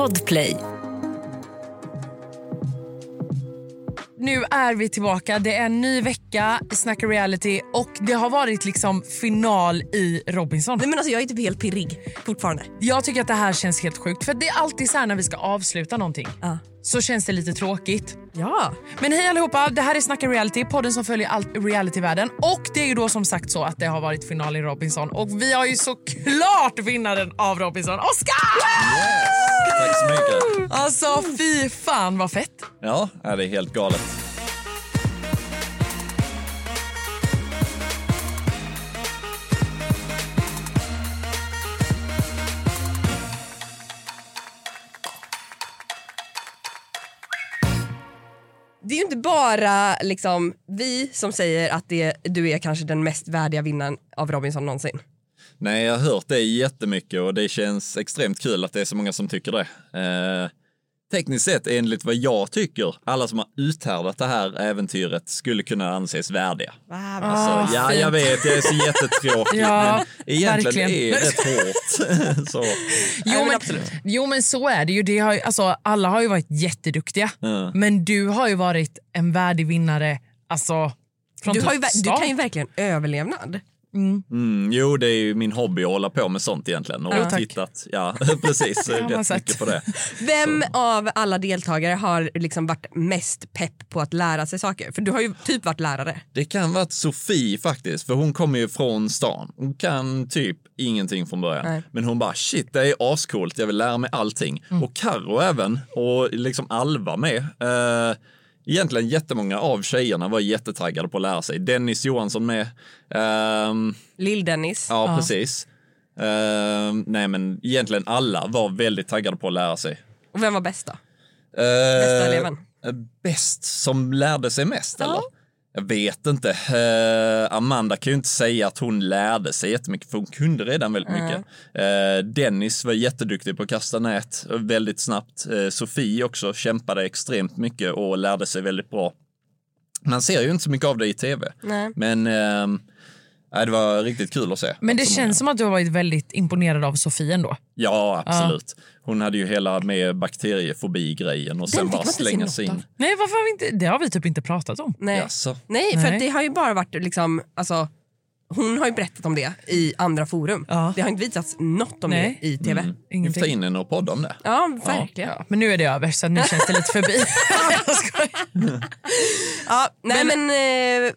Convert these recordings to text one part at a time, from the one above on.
Podplay. Nu är vi tillbaka. Det är en ny vecka i Snacka reality och det har varit liksom final i Robinson. Nej, men alltså, jag är typ helt pirrig fortfarande. Jag tycker att det här känns helt sjukt för det är alltid så här när vi ska avsluta någonting Ja. Så känns det lite tråkigt. Ja. Men hej allihopa, det här är Snacka reality, podden som följer allt realityvärlden och det är ju då som sagt så att det har varit final i Robinson och vi har ju såklart vinnaren av Robinson, Oscar! Tack så mycket. Alltså fy fan vad fett. Ja, ja, det är helt galet. Inte bara liksom, vi som säger att det, du är kanske den mest värdiga vinnaren av Robinson någonsin. Nej, jag har hört det jättemycket och det känns extremt kul att det är så många som tycker det. Eh, tekniskt sett, enligt vad jag tycker, alla som har uthärdat det här äventyret skulle kunna anses värdiga. Alltså, ja, jag vet, jag är så jättetråkig, Ja, men egentligen verkligen. är det rätt hårt. så, Jo men jo men så är det ju. Det har alltså, alla har ju varit jätteduktiga. Ja. Men du har ju varit en värdig vinnare alltså, från Du, har ju, du kan ju verkligen överlevnad. Mm, jo, det är ju min hobby att hålla på med sånt egentligen. Och tack. tittat, ja, precis, rätt mycket på det. Vem av alla deltagare har liksom varit mest pepp på att lära sig saker? För du har ju typ varit lärare. Det kan vara Sofie faktiskt, för hon kommer ju från stan. Hon kan typ ingenting från början. Nej. Men hon bara shit, det är ascoolt, jag vill lära mig allting. Och Karo även, och liksom Alva med. Eh, egentligen jättemånga av tjejerna var jättetaggade på att lära sig. Dennis Johansson med. Ehm, Lill-Dennis. ja, precis. Ehm, nej, men egentligen alla var väldigt taggade på att lära sig. Och vem var bäst då? Eh, Bästa eleven? Bäst som lärde sig mest eller? Jag vet inte. Eh, Amanda kan ju inte säga att hon lärde sig jättemycket för hon kunde redan väldigt mycket. Eh, Dennis var jätteduktig på att kasta nät väldigt snabbt. Eh, Sofie också kämpade extremt mycket och lärde sig väldigt bra. Man ser ju inte så mycket av det i tv. Nej. Men eh, nej, det var riktigt kul att se. Men det många- känns som att du har varit väldigt imponerad av Sofie ändå. Ja, absolut. Hon hade ju hela med bakteriefobi-grejen och sen bara slänga sig in. Nej, varför har vi inte, det har vi typ inte pratat om. Nej. Jaså? Nej, för Nej. det har ju bara varit liksom, alltså, hon har ju berättat om det i andra forum. Ja. Det har inte visats något om Nej. det i tv. Vi får ta in henne och podda om det. Ja, verkligen. Ja, men nu är det över så nu känns det lite förbi. Ja, nej men, eh,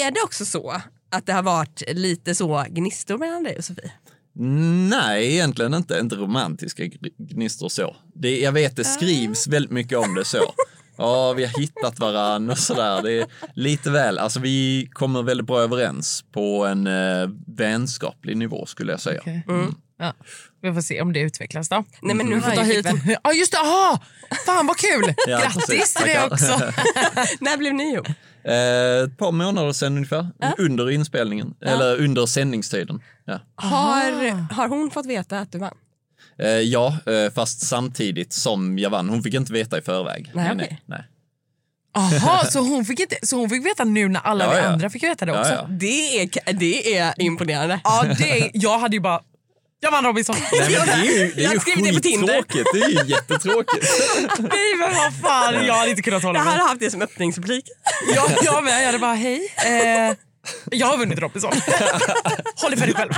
är det också så att det har varit lite så gnistor mellan dig och Sofie? Nej, egentligen inte. Inte romantiska gnistor så. Det, jag vet, det skrivs väldigt mycket om det så. Ja, vi har hittat varann och sådär. Det är lite väl, alltså vi kommer väldigt bra överens på en eh, vänskaplig nivå skulle jag säga. Okej. Ja, vi får se om det utvecklas då. Nej men nu Får har ta jag hit. Ja just det, aha! Fan vad kul! Ja, Grattis till det också. När blev ni ihop? Eh, ett par månader sedan ungefär, under inspelningen, eller under sändningstiden. Ja, Har, har hon fått veta att du vann? eh, ja eh, fast samtidigt som jag vann. Hon fick inte veta i förväg. Nej, nej, nej. Aha, så hon, fick inte, så hon fick veta nu när alla Ja, vi ja. andra fick veta det också? Ja, ja. Det är, det är imponerande. Ja, det är, jag hade ju bara... Jag vann Robinson. Nej, men det är ju, det Jag är ju har skrivit det på Tinder. Det är ju jättetråkigt. Nej men vad fan, jag hade inte kunnat hålla Jag mig. hade haft det som öppningsreplik. Jag, jag med, jag hade bara hej. Eh, jag har vunnit Robinson. Håll det för dig själv.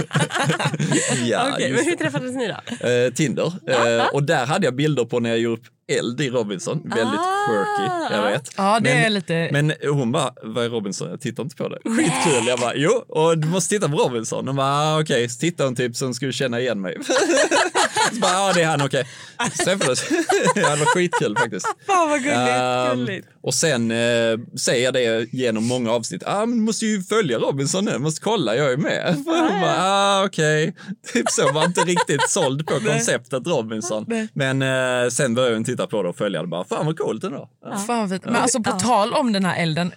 Ja, just men hur träffades ni då? Eh, Tinder. Eh, och där hade jag bilder på när jag gjorde upp eld i Robinson. Väldigt Ah. quirky, jag vet. Ja, det men, är lite... Men hon bara, vad är Robinson? Jag tittar inte på det. Skitkul. Jag bara, jo, och du måste titta på Robinson. Hon bara, ah, okej, så tittade hon typ som skulle känna igen mig. så bara, ja det är han, okej. Så träffades ja, det var skitkul faktiskt. Fan vad gulligt. Gulligt. och sen eh, säger jag det genom många avsnitt. Ah, men du måste ju följa Robinson nu, måste kolla, jag är med. Hon bara, ah, okej. Typ så, var inte riktigt såld på konceptet Robinson. Men eh, sen började hon titta på det och följa det bara, fan vad coolt ändå. Ja. Fan vad fint. Men alltså på tal om den här elden.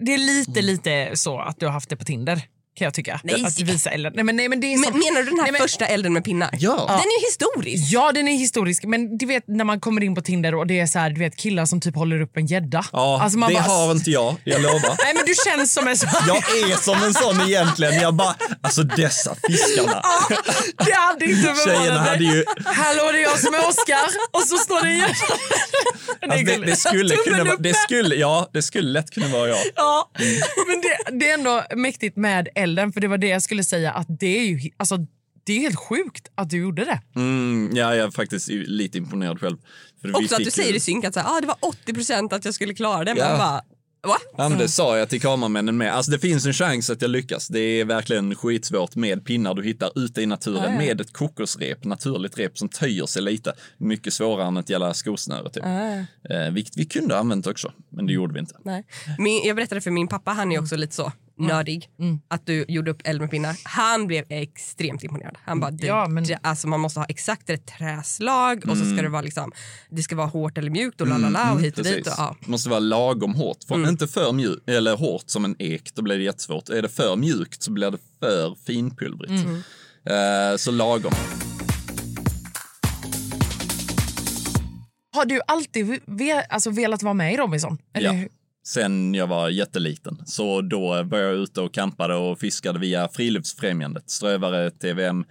Det är lite, lite så att du har haft det på Tinder. Kan jag tycka. Nej. Att visa elden. Nej, men, nej, men det är Men, som, menar du den här nej, men, första elden med pinnar? Ja. Den är ju historisk. Ja, den är historisk. Men du vet när man kommer in på Tinder och det är så här, du vet killar som typ håller upp en gädda. Ja, Alltså, man det bara- har inte jag, jag lovar. Nej men du känns som en sån. Jag är som en sån egentligen. Jag bara, alltså dessa fiskarna. Det hade inte Tjejerna hade ju, Hallå det är jag som är Oscar och så står det en hjärta. alltså det, det, skulle kunna, vara- det, skulle, ja, det skulle lätt kunna vara jag. Ja, men det, det är ändå mäktigt med elden för det var det jag skulle säga att det är ju alltså, det är helt sjukt att du gjorde det. Mm, ja, jag är faktiskt lite imponerad själv. För vi Också att du säger ju- i synk att så här, ah, det var 80% att jag skulle klara det. Ja. bara, va? Ja, men det sa jag till kameramännen med. Alltså det finns en chans att jag lyckas. Det är verkligen skitsvårt med pinnar du hittar ute i naturen Ja, ja. med ett kokosrep, naturligt rep som töjer sig lite. Mycket svårare än ett jävla skosnöre typ. Eh, vilket vi kunde ha använt också, men det gjorde vi inte. Nej. Min, jag berättade för min pappa, han är också lite så nördig, att du gjorde upp eld med pinnar. Han blev extremt imponerad. Han bara, det, Ja, men- det, alltså man måste ha exakt rätt träslag och så ska det vara liksom, det ska vara hårt eller mjukt och la la la och hit och dit. Och, Precis. ja. Måste vara lagom hårt. För Inte för mjukt, eller hårt som en ek, då blir det jättesvårt. Är det för mjukt så blir det för finpulvrigt. Eh, så lagom. Har du alltid ve, alltså, velat vara med i Robinson? Eller? Ja. Sen jag var jätteliten. Så då var jag ute och campade och fiskade via Friluftsfrämjandet. Strövare, TVM,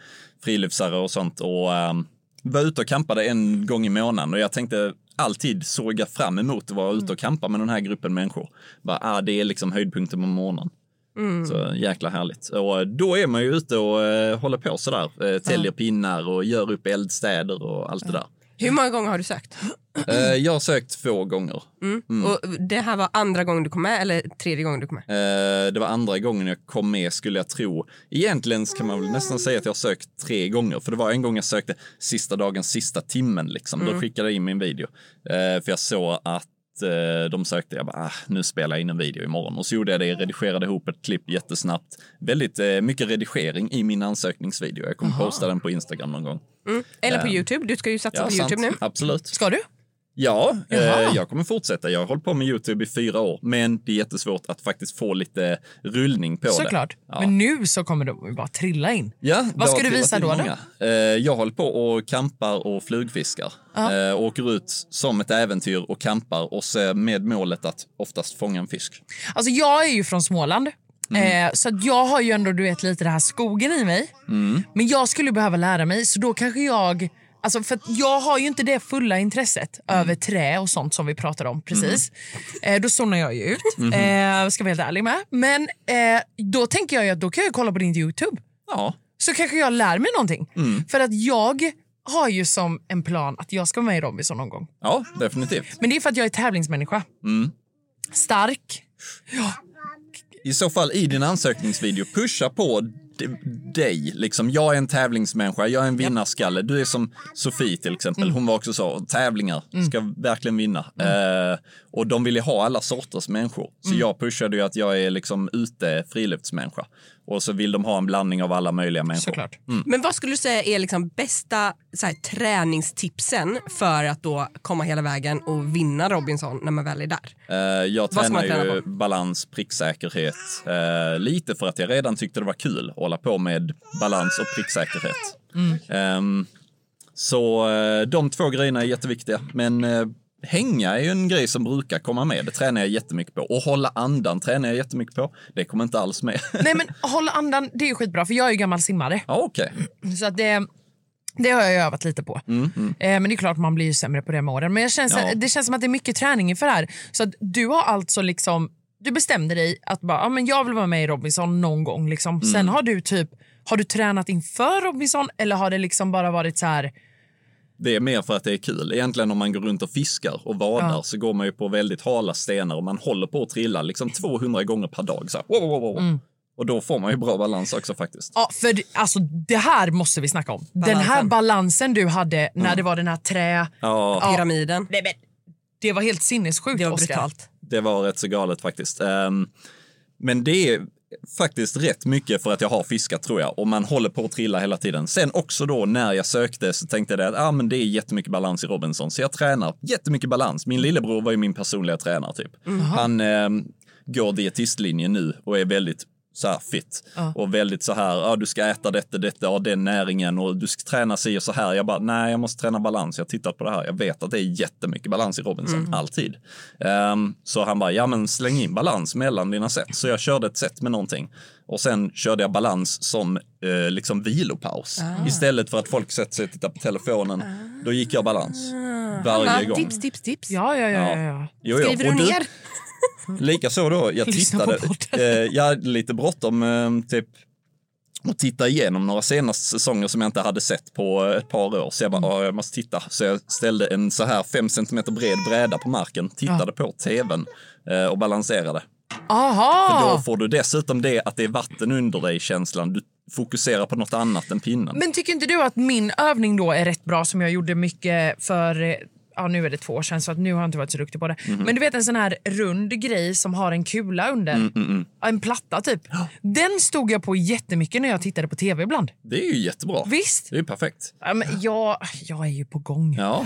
friluftsare och sånt. Och um, var ute och campade en gång i månaden. Och jag tänkte alltid såg jag fram emot att vara ute och campa med den här gruppen människor. Bara, ah, det är liksom höjdpunkten på morgonen. Så jäkla härligt. Och då är man ju ute och eh, håller på sådär. Eh, täljer pinnar och gör upp eldstäder och allt det där. Hur många gånger har du sökt? Eh, jag har sökt två gånger. Och det här var andra gången du kom med eller tredje gången du kom med? Eh, det var andra gången jag kom med skulle jag tro. Egentligen kan man väl nästan säga att jag har sökt tre gånger. För det var en gång jag sökte sista dagen, sista timmen liksom. Då skickade jag in min video. Eh, för jag såg att eh, de sökte, jag bara, ah, nu spelar jag in en video imorgon. Och så gjorde jag det, redigerade ihop ett klipp jättesnabbt. Väldigt eh, mycket redigering i min ansökningsvideo. Jag kommer posta den på Instagram någon gång. Eller på Youtube, du ska ju satsa på sant. Youtube nu. Absolut. Ska du? Ja, eh, jag kommer fortsätta. Jag har hållit på med Youtube i fyra år, men det är jättesvårt att faktiskt få lite rullning på det. Såklart. Ja. Men nu så kommer de bara trilla in. Ja, Vad ska du visa då, då? Eh, Jag håller på och kampar och flugfiskar. Eh, åker ut som ett äventyr och kampar och så med målet att oftast fånga en fisk. Alltså jag är ju från Småland. Eh, så jag har ju ändå du vet, lite det här skogen i mig. Men jag skulle behöva lära mig så då kanske jag... Alltså för jag har ju inte det fulla intresset över trä och sånt som vi pratade om precis. Eh, då zonar jag ju ut, eh, ska vara helt ärlig med. Men eh, då tänker jag att då kan jag kolla på din Youtube. Ja, Så kanske jag lär mig någonting. För att jag har ju som en plan att jag ska vara med i Robinson någon gång. ja definitivt. Men det är för att jag är tävlingsmänniska. Stark. I så fall i din ansökningsvideo, pusha på dig. Liksom, jag är en tävlingsmänniska, jag är en vinnarskalle. Du är som Sofie till exempel. Hon var också så, tävlingar ska verkligen vinna. Eh, och de vill ju ha alla sorters människor. Så jag pushade ju att jag är liksom ute friluftsmänniska. Och så vill de ha en blandning av alla möjliga människor. Såklart. Men vad skulle du säga är liksom bästa så här, träningstipsen för att då komma hela vägen och vinna Robinson när man väl är där? Eh, jag Vad tränar träna ju balans, pricksäkerhet. Eh, lite för att jag redan tyckte det var kul att hålla på med balans och pricksäkerhet. Ehm, så eh, de två grejerna är jätteviktiga. Men hänga är ju en grej som brukar komma med. Det tränar jag jättemycket på. Och hålla andan tränar jag jättemycket på. Det kommer inte alls med. Nej men hålla andan, det är ju skitbra för jag är ju gammal simmare. ja, okej. Så att det, det har jag övat lite på. Eh, men det är klart man blir ju sämre på det med åren. Men jag känns, Ja. det känns som att det är mycket träning inför det här. Så att du har alltså liksom, du bestämde dig att bara, ja, men jag vill vara med i Robinson någon gång. Liksom. Sen har du typ, har du tränat inför Robinson eller har det liksom bara varit så här, Det är mer för att det är kul. Egentligen om man går runt och fiskar och vadar Ja. så går man ju på väldigt hala stenar och man håller på att trilla liksom 200 gånger per dag. Så här, wow, wow, wow. Och då får man ju bra balans också faktiskt. Ja, för alltså, det här måste vi snacka om. Den här Balansen. balansen du hade när det var den här trä... Ja, Pyramiden. Men, det var helt sinnessjukt, Det var Oscar. brutalt. det var rätt så galet faktiskt. Ehm, men det är faktiskt rätt mycket för att jag har fiskat tror jag och man håller på att trilla hela tiden. Sen också då när jag sökte så tänkte jag att ah, men det är jättemycket balans i Robinson så jag tränar jättemycket balans. Min lillebror var ju min personliga tränare typ. Han ehm, går dietistlinjen nu och är väldigt så här fit. Och väldigt så här, ja, du ska äta detta, detta, ha den näringen och du ska träna sig och så här. Jag bara, nej, jag måste träna balans. Jag har tittat på det här. Jag vet att det är jättemycket balans i Robinson, alltid. Ehm, så han bara, ja men släng in balans mellan dina set. Så jag körde ett set med någonting. Och sen körde jag balans som eh, liksom vilopaus. Istället för att folk sätter sig och tittar på telefonen, då gick jag balans. Varje Ja, gång. tips, tips, tips. Ja, ja, ja. ja, ja. Jo, jo. Skriver Och du ner? Likaså då, jag tittade, eh, jag hade lite bråttom eh, typ och titta igenom några senaste säsonger som jag inte hade sett på ett par år. Så jag bara, Mm. "Ja, jag måste titta. Så jag ställde en så här fem centimeter bred bräda på marken, tittade på tvn eh, och balanserade. Aha! Då får du dessutom det att det är vatten under dig känslan. Du fokuserar på något annat än pinnen. Men tycker inte du att min övning då är rätt bra som jag gjorde mycket för eh, Ja, nu är det två år sedan så att nu har jag inte varit så duktig på det. Mhm. Men du vet en sån här rund grej som har en kula under. Mm, Ja, En platta typ. Den stod jag på jättemycket när jag tittade på tv ibland. Det är ju jättebra. Visst? Det är perfekt. Ja, men jag, jag är ju på gång. Ja.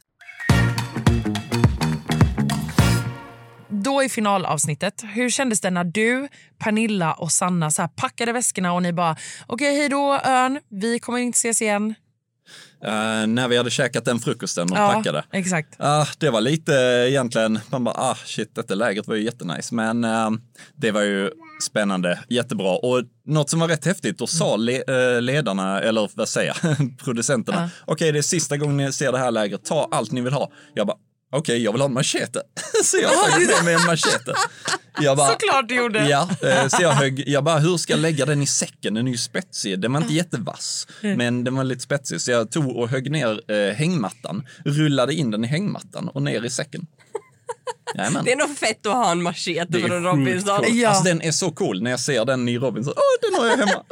Då i finalavsnittet, hur kändes det när du, Pernilla och Sanna så packade väskorna och ni bara okej hej då Örn, vi kommer inte ses igen. Eh, när vi hade käkat den frukosten och Ja, packade. exakt. Ah, det var lite egentligen, man bara, ah shit, detta lägret var ju jättenice. Men eh, det var ju spännande, jättebra. Och något som var rätt häftigt, då sa le, eh, ledarna, eller vad säger jag, producenterna, okej det är sista gången ni ser det här lägret, ta allt ni vill ha. Jag bara, okej jag vill ha en machete. så jag tog med mig en machete. Jag bara, Såklart du gjorde. Ja, eh, så jag högg, jag bara, hur ska jag lägga den i säcken? Den är ju spetsig. Den var inte jättevass, men den var lite spetsig. Så jag tog och högg ner eh, hängmattan, rullade in den i hängmattan och ner i säcken. Jajamän. Det är nog fett att ha en machete från Robinson. coolt. Ja. Alltså, den är så cool när jag ser den i Robinson. Åh, den har jag hemma.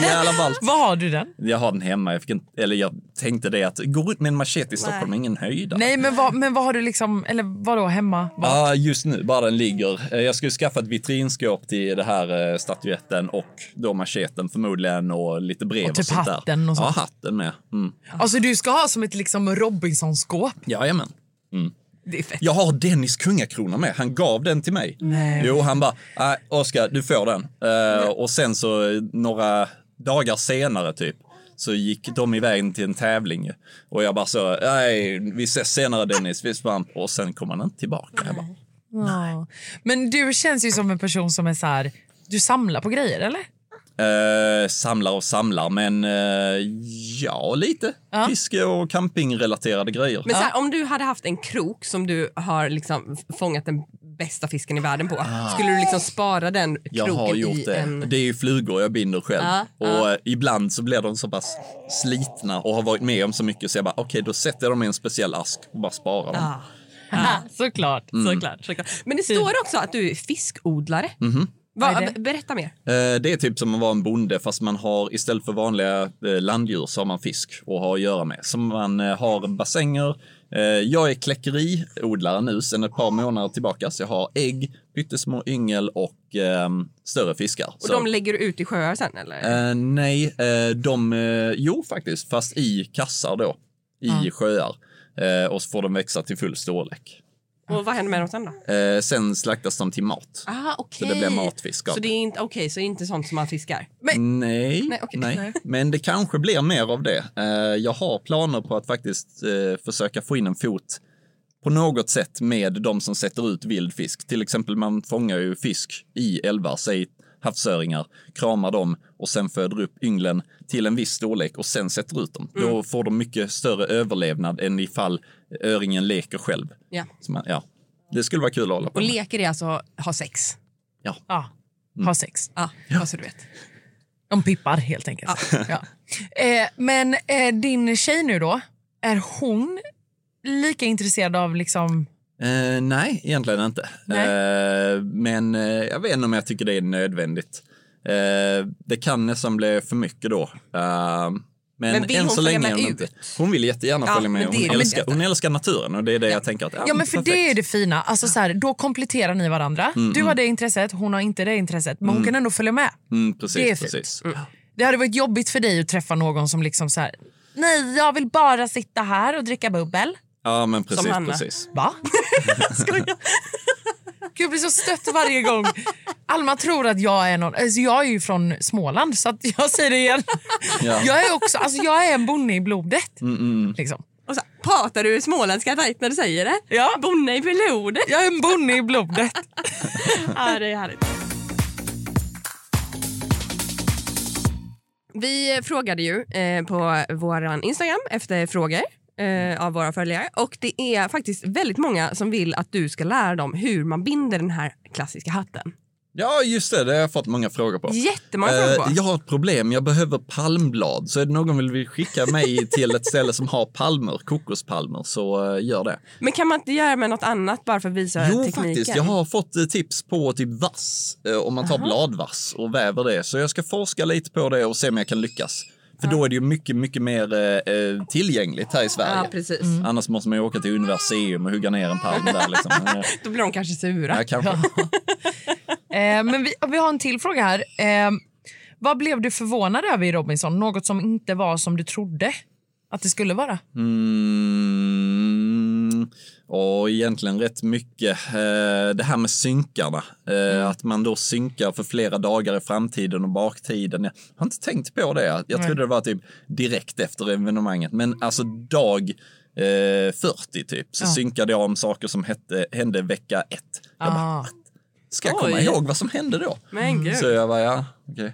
Jävla ballt. Var har du den? Jag har den hemma. Jag, fick inte, eller jag tänkte det att gå ut med en machete i Stockholm är ingen höjdare. Nej men vad, men vad har du liksom, eller vadå hemma? Vad? Ja, just nu bara den ligger. Eh, Jag skulle skaffa ett vitrinskåp till det här eh, statyetten och då macheten förmodligen och lite brev och, Och typ sånt där. hatten och sånt. Ja, hatten med. Mm. Alltså du ska ha som ett liksom Robinson-skåp. Jajamän. Det är fett. Jag har Dennis kungakrona med. Han gav den till mig. Nej. Jo, han bara, "Nej, Oskar, du får den. Eh, och sen så eh, några dagar senare typ så gick de iväg till en tävling och jag bara så, nej, vi ses senare Dennis, vi spann. Och sen kom han inte tillbaka. Jag bara, Ja. Men du känns ju som en person som är så här, du samlar på grejer eller? Eh, samlar och samlar, men eh, ja, lite. Ja. Fiske och campingrelaterade grejer. Men så här, om du hade haft en krok som du har liksom fångat den bästa fisken i världen på, skulle du liksom spara den kroken Jag har gjort i det. en... Det är ju flugor jag binder själv. Ja, och eh, ibland så blir de så pass slitna och har varit med om så mycket så jag bara, okej då sätter jag dem i en speciell ask och bara sparar dem. Ah. Såklart, såklart. Såklart. Men det står också att du är fiskodlare. Mhm. Va, berätta mer. Eh, Det är typ som att vara en bonde fast man har istället för vanliga eh, landdjur så har man fisk att ha att göra med. Som man eh, har bassänger. Jag är kläckeriodlare nu sedan ett par månader tillbaka så jag har ägg, pyttesmå yngel och ehm, större fiskar. Och så, de lägger du ut i sjöar sen eller? nej, de, jo faktiskt, fast i kassar då, i sjöar. Eh, och så får de växa till full storlek. Och vad händer med dem sen då? Eh, sen slaktas de till mat. Ah, okej. Så det blir matfisk av Så det är inte, okej, så är inte sånt som man fiskar? Nej, Nej, nej, okej. Nej. men det kanske blir mer av det. Eh, Jag har planer på att faktiskt eh, försöka få in en fot på något sätt med de som sätter ut vild fisk. Till exempel man fångar ju fisk i älvar, säg havsöringar, kramar dem och sen föder upp ynglen till en viss storlek och sen sätter ut dem. Mm. Då får de mycket större överlevnad än ifall öringen leker själv. Ja. Så man, ja. Det skulle vara kul att hålla på Och med. leker är alltså ha sex? Ja, Mm. ha sex. Ja, bara så du vet. De pippar helt enkelt. Ja. Eh, men eh, din tjej nu då, är hon lika intresserad av liksom Eh, nej, egentligen inte. Eh, men eh, jag vet inte om jag tycker det är nödvändigt. Eh, det kan nästan bli för mycket då. Eh, men, Men än så länge är hon inte. Hon vill jättegärna Ja, följa med. Hon det älskar, hon älskar naturen och det är det jag tänker att, ja, Ja men för perfekt. det är det fina. Alltså, så här, då kompletterar ni varandra. Du har det intresset, hon har inte det intresset. Men hon kan ändå följa med. Mm, precis, det är fint. precis. Det hade varit jobbigt för dig att träffa någon som liksom så här, nej jag vill bara sitta här och dricka bubbel. Ja, men precis, Hanna. precis. Va? Skojar. Gud, jag blir så stött varje gång. Alma tror att jag är någon... Alltså jag är ju från Småland, så att jag säger det igen. Ja. Jag är också alltså jag är en bonde i blodet. Mm, Liksom. Och så, pratar du småländska tajt när du säger det? Ja. Bonde i blodet. Jag är en bonde i blodet. Ja, det är härligt. Vi frågade ju eh, på vår Instagram efter frågor eh, av våra följare och det är faktiskt väldigt många som vill att du ska lära dem hur man binder den här klassiska hatten. Ja, just det. Det har jag fått många frågor på. Jättemånga Eh, frågor på. jag har ett problem. Jag behöver palmblad. Så är det någon som vill skicka mig till ett ställe som har palmer, kokospalmer, så eh, gör det. Men kan man inte göra med något annat bara för att visa Jo, tekniken? faktiskt. Jag har fått eh, tips på typ vass, eh, om man tar bladvass och väver det. Så jag ska forska lite på det och se om jag kan lyckas. För då är det ju mycket, mycket mer eh, eh, tillgängligt här i Sverige. Ja, precis. Annars måste man ju åka till Universium och hugga ner en palm där. Liksom. Då blir de kanske sura. Ja, kanske. Eh, men vi, vi har en till fråga här. Eh, vad blev du förvånad över i Robinson? Något som inte var som du trodde att det skulle vara? Mm, och egentligen rätt mycket. Eh, det här med synkarna. Eh, Att man då synkar för flera dagar i framtiden och baktiden. Jag har inte tänkt på det. Jag trodde det var typ direkt efter evenemanget. Men alltså dag eh, 40 typ så synkade jag om saker som hette, hände vecka ett. Jag bara, Ah. ska jag komma Oj. ihåg vad som hände då? Men gud. Så jag bara, ja, okej.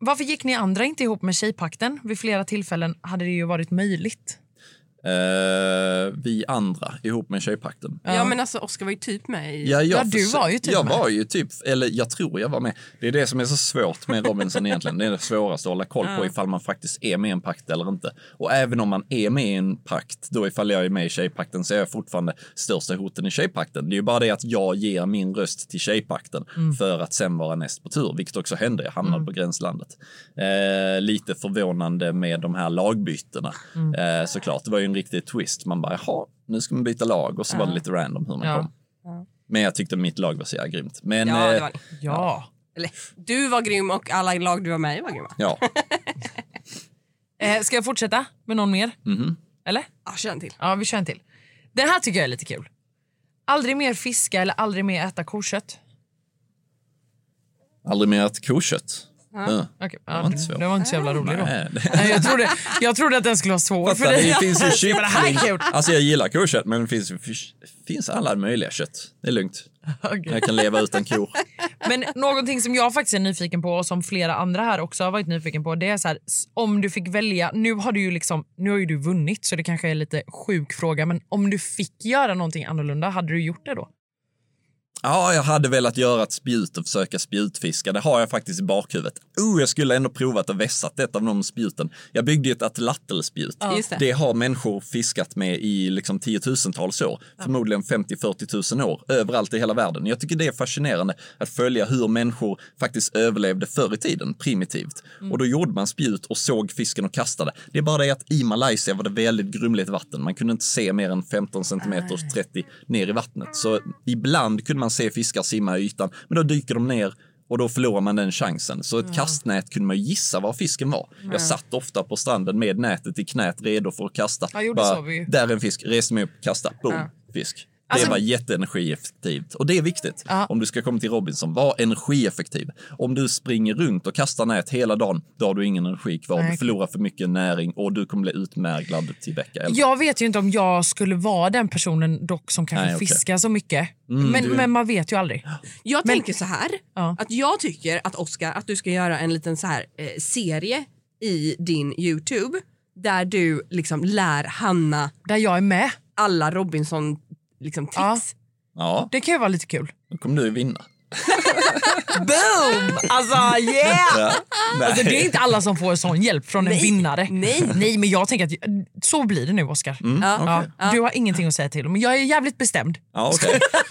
Varför gick ni andra inte ihop med Tjejpakten? Vid flera tillfällen hade det ju varit möjligt. Eh, vi andra ihop med Tjejpakten. Ja men alltså Oskar var ju typ med i... Ja, jag Ja, du var ju typ Jag med. var ju typ, eller jag tror jag var med. Det är det som är så svårt med Robinson egentligen. Det är det svåraste att hålla koll på ifall man faktiskt är med i en pakt eller inte. Och även om man är med i en pakt, då ifall jag är med i Tjejpakten så är jag fortfarande största hoten i Tjejpakten. Det är ju bara det att jag ger min röst till Tjejpakten Mm. för att sen vara näst på tur, vilket också hände. Jag hamnade på gränslandet. Eh, lite förvånande med de här lagbytena Mm. eh, såklart. Det var ju en riktig twist. Man bara, jaha, nu ska man byta lag och så var det lite random hur man Ja. kom. Men jag tyckte mitt lag var så jävla grymt. Men Ja, det eh, var ni. Ja. Eller, du var grym och alla lag du var med i var grymma. ja. Eh, ska jag fortsätta med någon mer? Mhm. Eller? Ja, kör en till. Ja, vi kör en till. Den här tycker jag är lite kul. Aldrig mer fiska eller aldrig mer äta kokött. Aldrig mer ätit kokött. Ja. Var ja, inte det, svårt. det var inte så jävla rolig då. Nej, jag, trodde, jag trodde att den skulle vara svår för dig. det finns ju kyckling. Alltså jag gillar kokött men det finns, finns alla möjliga kött. Det är lugnt. Okej. Jag kan leva utan kor. Men någonting som jag faktiskt är nyfiken på och som flera andra här också har varit nyfiken på det är så här, om du fick välja, nu har du ju liksom, nu har ju du vunnit så det kanske är lite sjuk fråga men om du fick göra någonting annorlunda, hade du gjort det då? Ja, jag hade velat göra ett spjut och försöka spjutfiska. Det har jag faktiskt i bakhuvudet. Oh, jag skulle ändå provat att vässat ett av de spjuten. Jag byggde ett atlattelspjut. Just det. Det har människor fiskat med i liksom tiotusentals år. Förmodligen 50-40 000 år. Överallt i hela världen. Jag tycker det är fascinerande att följa hur människor faktiskt överlevde förr i tiden, primitivt. Och då gjorde man spjut och såg fisken och kastade. Det är bara det att i Malaysia var det väldigt grumligt vatten. Man kunde inte se mer än 15 centimeter 30 ner i vattnet. Så ibland kunde man se fiskar simma i ytan, men då dyker de ner och då förlorar man den chansen. Så ett kastnät kunde man gissa var fisken var. Jag satt ofta på stranden med nätet i knät redo för att kasta. Bara. Där är en fisk, reste mig upp, kasta, boom, fisk. Alltså- det var jätteenergieffektivt. Och det är viktigt Ja. om du ska komma till Robinson. Var energieffektiv. Om du springer runt och kastar nät hela dagen, då har du ingen energi kvar. Nej. Du förlorar för mycket näring och du kommer bli utmärglad till vecka elva. Jag vet ju inte om jag skulle vara den personen dock som kanske Nej, okej. fiskar så mycket. Mm, men, du- men man vet ju aldrig. Jag Men- tänker så här, Ja. att jag tycker att Oscar att du ska göra en liten så här eh, serie i din Youtube där du liksom lär Hanna Där jag är med. alla Robinson liksom, tricks. Ja. Det kan ju vara lite kul. då kommer du vinna. Boom! Alltså yeah! Ja. Nej. Alltså, det är inte alla som får sån hjälp från en vinnare. Nej. Nej, men jag tänker att så blir det nu Oscar. Ja. Ja, du har ingenting att säga till. Men jag är jävligt bestämd. Ja, okej.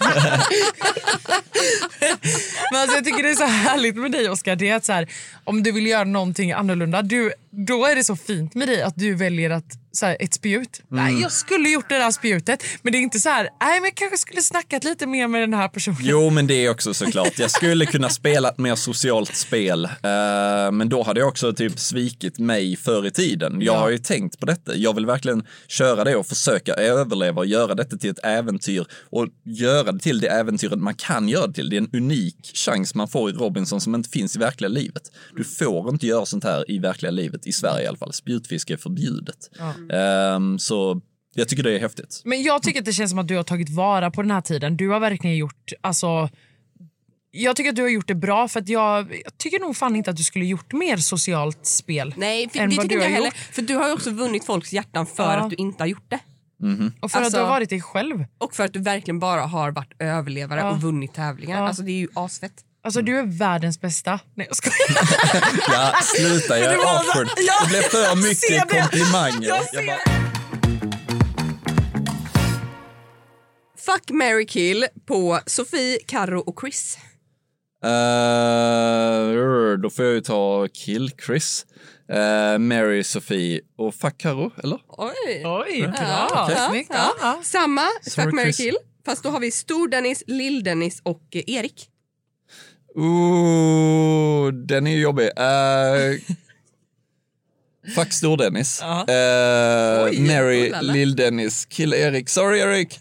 Men alltså, jag tycker det är så härligt med dig Oscar. Det är att så här, om du vill göra någonting annorlunda, du, då är det så fint med dig att du väljer att så här, ett spjut. Nej, jag skulle gjort det där spjutet, men det är inte så här. Nej, men jag kanske skulle snackat lite mer med den här personen. Jo, men det är också såklart. Jag skulle kunna spela ett mer socialt spel, eh, men då hade jag också typ svikit mig förr i tiden. Jag Ja. har ju tänkt på detta. Jag vill verkligen köra det och försöka överleva och göra detta till ett äventyr och göra det till det äventyret man kan göra det till. Det är en unik chans man får i Robinson som inte finns i verkliga livet. Du får inte göra sånt här i verkliga livet, i Sverige i alla fall. Spjutfiske är förbjudet. Ehm, så jag tycker det är häftigt. Men jag tycker att det känns som att du har tagit vara på den här tiden. Du har verkligen gjort, alltså jag tycker att du har gjort det bra för att jag, jag tycker nog fan inte att du skulle gjort mer socialt spel. Nej, för, än det vad tycker du inte jag har heller. gjort. För du har ju också vunnit folks hjärtan för Ja. att du inte har gjort det. Och för att Alltså- du har varit dig själv. Och för att du verkligen bara har varit överlevare Ja. och vunnit tävlingar. Ja. Alltså det är ju asfett. Alltså du är världens bästa. Nej jag skojar. Ja, sluta, jag är var- awkward. Det blev för mycket komplimanger. Jag Jag ser bara- Fuck, marry, kill på Sofie, Karo och Chris. Uh, då får jag ju ta Kill Chris, uh, Mary Sofie och Fuck Karo, eller? Oj! Oj, bra. Ja, Snyggt. ja. Ja. Samma, Sorry, Fuck, marry, Chris. kill. Fast då har vi Stor-Dennis, Lill-Dennis och eh, Erik. Ooh, den är ju jobbig. Uh, fuck Stor-Dennis. Uh, Oj, Mary, oh. Lill-Dennis, Kill Erik. Sorry Erik!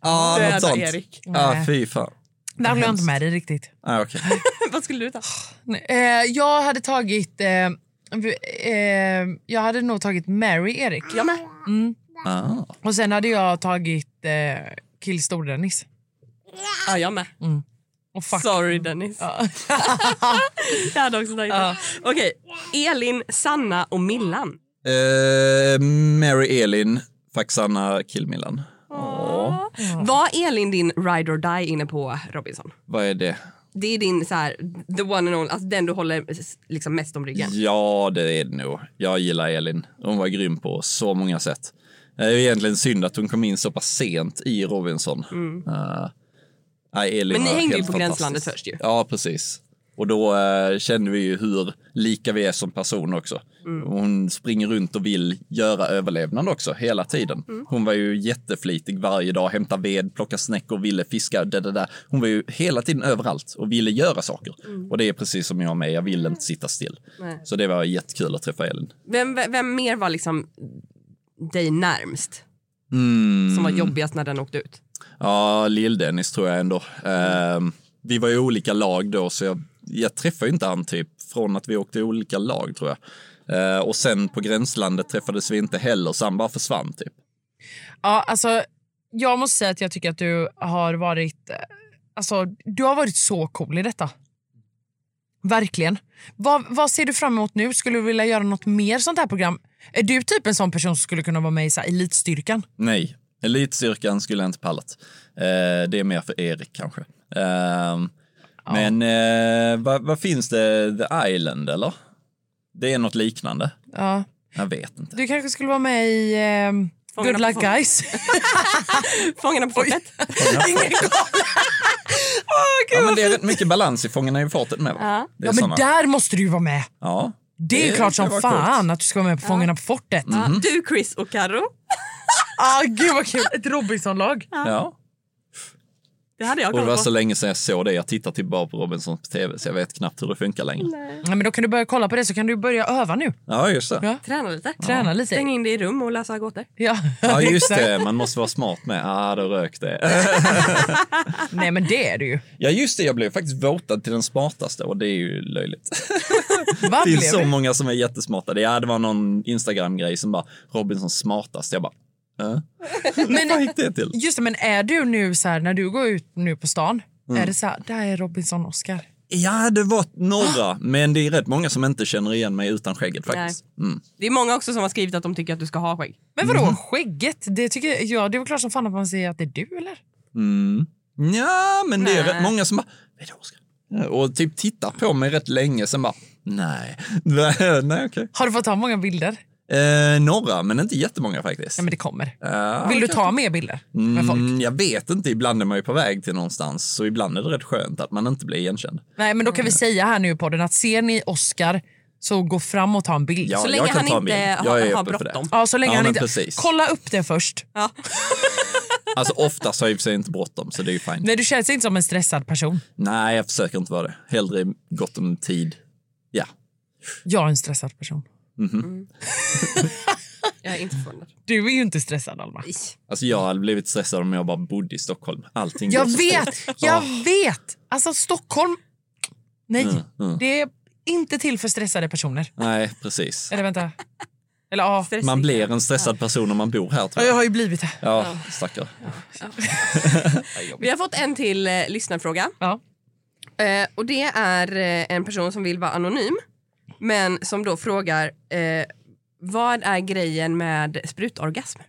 Ah, Döda något sånt. Erik. Ah, Nej. fy fan. Där håller jag inte med dig riktigt. Ah, okej. Vad skulle du ta? Nej, Eh, jag hade tagit... Eh, eh, jag hade nog tagit Mary Erik. Jag med. ah. Och sen hade jag tagit eh, Kill Stor-Dennis. Ja, jag med. Och fuck. Sorry Dennis. Ja. Jag hade också tagit det. Okej, Elin, Sanna och Millan. Uh, Mary Elin, fuck Sanna, Kill Millan. Åh, Var Elin din ride or die inne på Robinson? vad är det? Det är din så här, the one and only, alltså den du håller liksom mest om ryggen. Ja, det är det nog. Jag gillar Elin. Hon var grym på så många sätt. Det är egentligen synd att hon kom in så pass sent i Robinson. Uh, nej, Elin Mm. Men ni hängde ju på Gränslandet först ju. Ja, precis. Och då uh, kände vi ju hur lika vi är som person också. Mm. Hon springer runt och vill göra överlevnad också hela tiden. Mm. Hon var ju jätteflitig varje dag, hämta ved, plocka snäckor, ville fiska, det, det där. Hon var ju hela tiden överallt och ville göra saker. Och det är precis som jag med, jag vill inte sitta still. Mm. Nej. Så det var jättekul att träffa Elin. Vem, vem, vem mer var liksom dig närmst? Mm. Som var jobbigast när den åkte ut? Ja, Lill-Dennis tror jag ändå. Ehm, vi var i olika lag då, så jag, jag träffade inte han typ från att vi åkte i olika lag tror jag. Eh, och sen på gränslandet träffades vi inte heller, så han bara försvann typ. Ja, alltså, jag måste säga att jag tycker att du har varit... eh, Alltså, du har varit så cool i detta. Verkligen. Vad, vad ser du fram emot nu? Skulle du vilja göra något mer sånt här program? Är du typ en sån person som skulle kunna vara med i så här, Elitstyrkan? Nej, elitstyrkan skulle jag inte pallat. Eh, det är mer för Erik kanske. Ehm, Men eh, vad, vad finns det? The Island eller? Det är något liknande. Ja. Jag vet inte. Du kanske skulle vara med i eh, Fångarna Good Luck fång- Guys? Fångarna på fortet? Ingen gud, Ja, men det är rätt mycket balans i Fångarna i fortet med. va? Det är ja, men såna. där måste du ju vara med. Ja, Det är ju klart som vara coolt. fan att du ska vara med på Fångarna på fortet. Ja, Du, Chris och Karo. Ah, gud vad kul! Ett Robinson-lag. Ja. Det hade jag Och det var på. så länge sedan jag såg det. Jag tittar till bara på Robinson på tv så jag vet knappt hur det funkar längre. Ja, men då kan du börja kolla på det så kan du börja öva nu. Ja, just det. Ja. Träna lite. Träna lite. Stäng in dig i rum och läsa gåtor. Ja, Ja, just det. Man måste vara smart med. Ah, då rök det. Nej men det är du ju. Ja, just det. Jag blev faktiskt votad till den smartaste och det är ju löjligt. Det finns blev så det? många som är jättesmarta. Ja, det var någon Instagram-grej som bara Robinsons smartaste. Jag bara, Men, vad gick det till? just det, men är du nu så här när du går ut nu på stan, Mm. är det så här, där är Robinson Oscar. Ja, det var några, men det är rätt många som inte känner igen mig utan skägget faktiskt. Mm. Det är många också som har skrivit att de tycker att du ska ha skägg. Men vadå Mhm. skägget? Det tycker jag, det är väl klart som fan att man säger att det är du eller? Mm. Ja, men det är Nej. rätt många som bara, vad är det Oskar? Och typ tittar på mig rätt länge, sen bara, nej, nej okej. Har du fått ta många bilder? Eh, några, men inte jättemånga faktiskt. Ja, men det kommer. Ja, Vill du ta mer bilder med folk? Mm, jag vet inte, ibland är man ju på väg till någonstans, så ibland är det rätt skönt att man inte blir igenkänd. Nej, men då kan vi säga här nu i podden att ser ni Oscar så gå fram och ta en bild. Ja, Så länge han inte har- har bråttom. Ja, så länge Ja, han inte... precis. Kolla upp det först. Ja. Alltså oftast har jag i och för sig inte bråttom, så det är ju fint. Nej, du känns inte som en stressad person. Nej, jag försöker inte vara det. Hellre gott om tid. Ja. Jag är en stressad person. Jag är inte förvånad. Du är ju inte stressad, Alma. Alltså jag hade blivit stressad om jag bara bodde i Stockholm. Allting Jag vet, jag Ja. vet! Alltså Stockholm... Nej, mm. det är inte till för stressade personer. Nej, precis. Eller vänta. Eller ja, Stressig. Man blir en stressad person om man bor här, tror Ja, jag jag. har ju blivit det. Ja, stackare. Vi har fått en till eh, lyssnarfråga. Ja. Eh, och det är eh, en person som vill vara anonym men som då frågar eh, vad är grejen med sprutorgasm?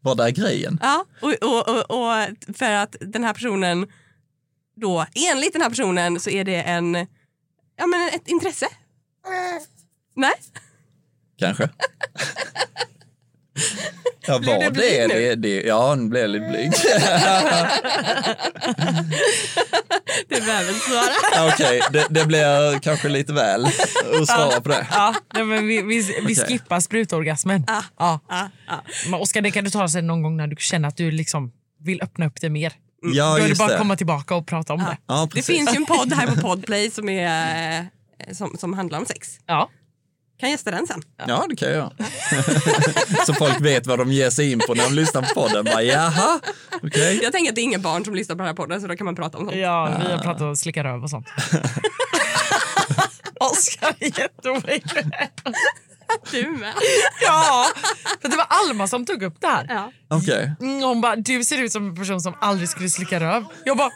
Vad är grejen? Ja, och, och, och, och för att den här personen då, enligt den här personen så är det en, ja men ett intresse. Nej? Kanske? Ja, Blev vad det blyg är, nu? det, det, ja, nu blev jag lite blyg. Det behöver inte svara. Ja, Okej, det, det blir kanske lite väl att svara på det. Ja, nej, men vi, vi, vi Okej. skippar sprutorgasmen. Ja. Ja, ja. Men Oskar, det kan du ta sen någon gång när du känner att du liksom vill öppna upp det mer. Ja, Då är det bara det. att komma tillbaka och prata om det. Ja, Det finns ju en podd här på Podplay som, är, eh, som, som handlar om sex. Ja. Kan gästa den sen. Ja, det kan jag. Så folk vet vad de ger sig in på när de lyssnar på podden. Bara, Jaha, okej. Jag tänker att det är inga barn som lyssnar på den här podden så då kan man prata om sånt. Ja, vi har pratat om slicka röv och sånt. Oskar är jätteovägg. Du med. Ja, för det var Alma som tog upp det här. Ja. Okej. Mm, hon bara, du ser ut som en person som aldrig skulle slicka röv. Jag bara,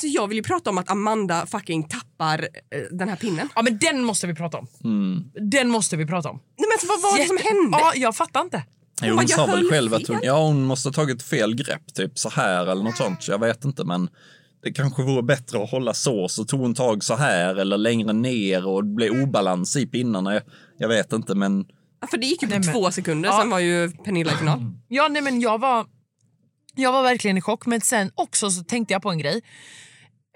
Alltså jag vill ju prata om att Amanda fucking tappar eh, den här pinnen. ja men den måste vi prata om. Den måste vi prata om. Nej, men alltså, vad var det som hände? Ja, jag fattar inte. Jo, bara, hon sa väl själv att hon, ja, hon måste ha tagit fel grepp, typ så här eller något sånt. Jag vet inte, men det kanske vore bättre att hålla så, så tog hon tag så här eller längre ner och det blev obalans i pinnarna. Jag, jag vet inte, men Ja, För det gick ju på Nej, men- två sekunder, Ja. sen var ju Pernilla i final. Ja, nej, men jag var, jag var verkligen i chock. Men sen också så tänkte jag på en grej.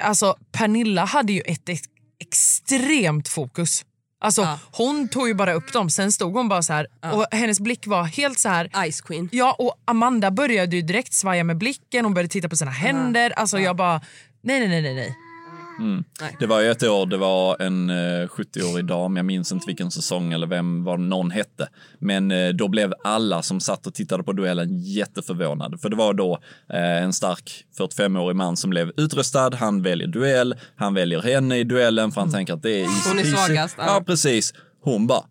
Alltså, Pernilla hade ju ett ex extremt fokus. Alltså, Ja. Hon tog ju bara upp dem, sen stod hon bara så här och hennes blick var helt så här. Ice Queen. Ja, och Amanda började ju direkt svaja med blicken, hon började titta på sina händer. Alltså jag bara, nej nej nej nej nej. det var ju ett år, det var en eh, 70-årig dam, jag minns inte vilken säsong eller vem vad någon hette. Men eh, då blev alla som satt och tittade på duellen jätteförvånade. För det var då eh, en stark 45-årig man som blev utröstad, han väljer duell, han väljer henne i duellen för han tänker att det är easy Hon är svagast, ja. Precis. Hon bara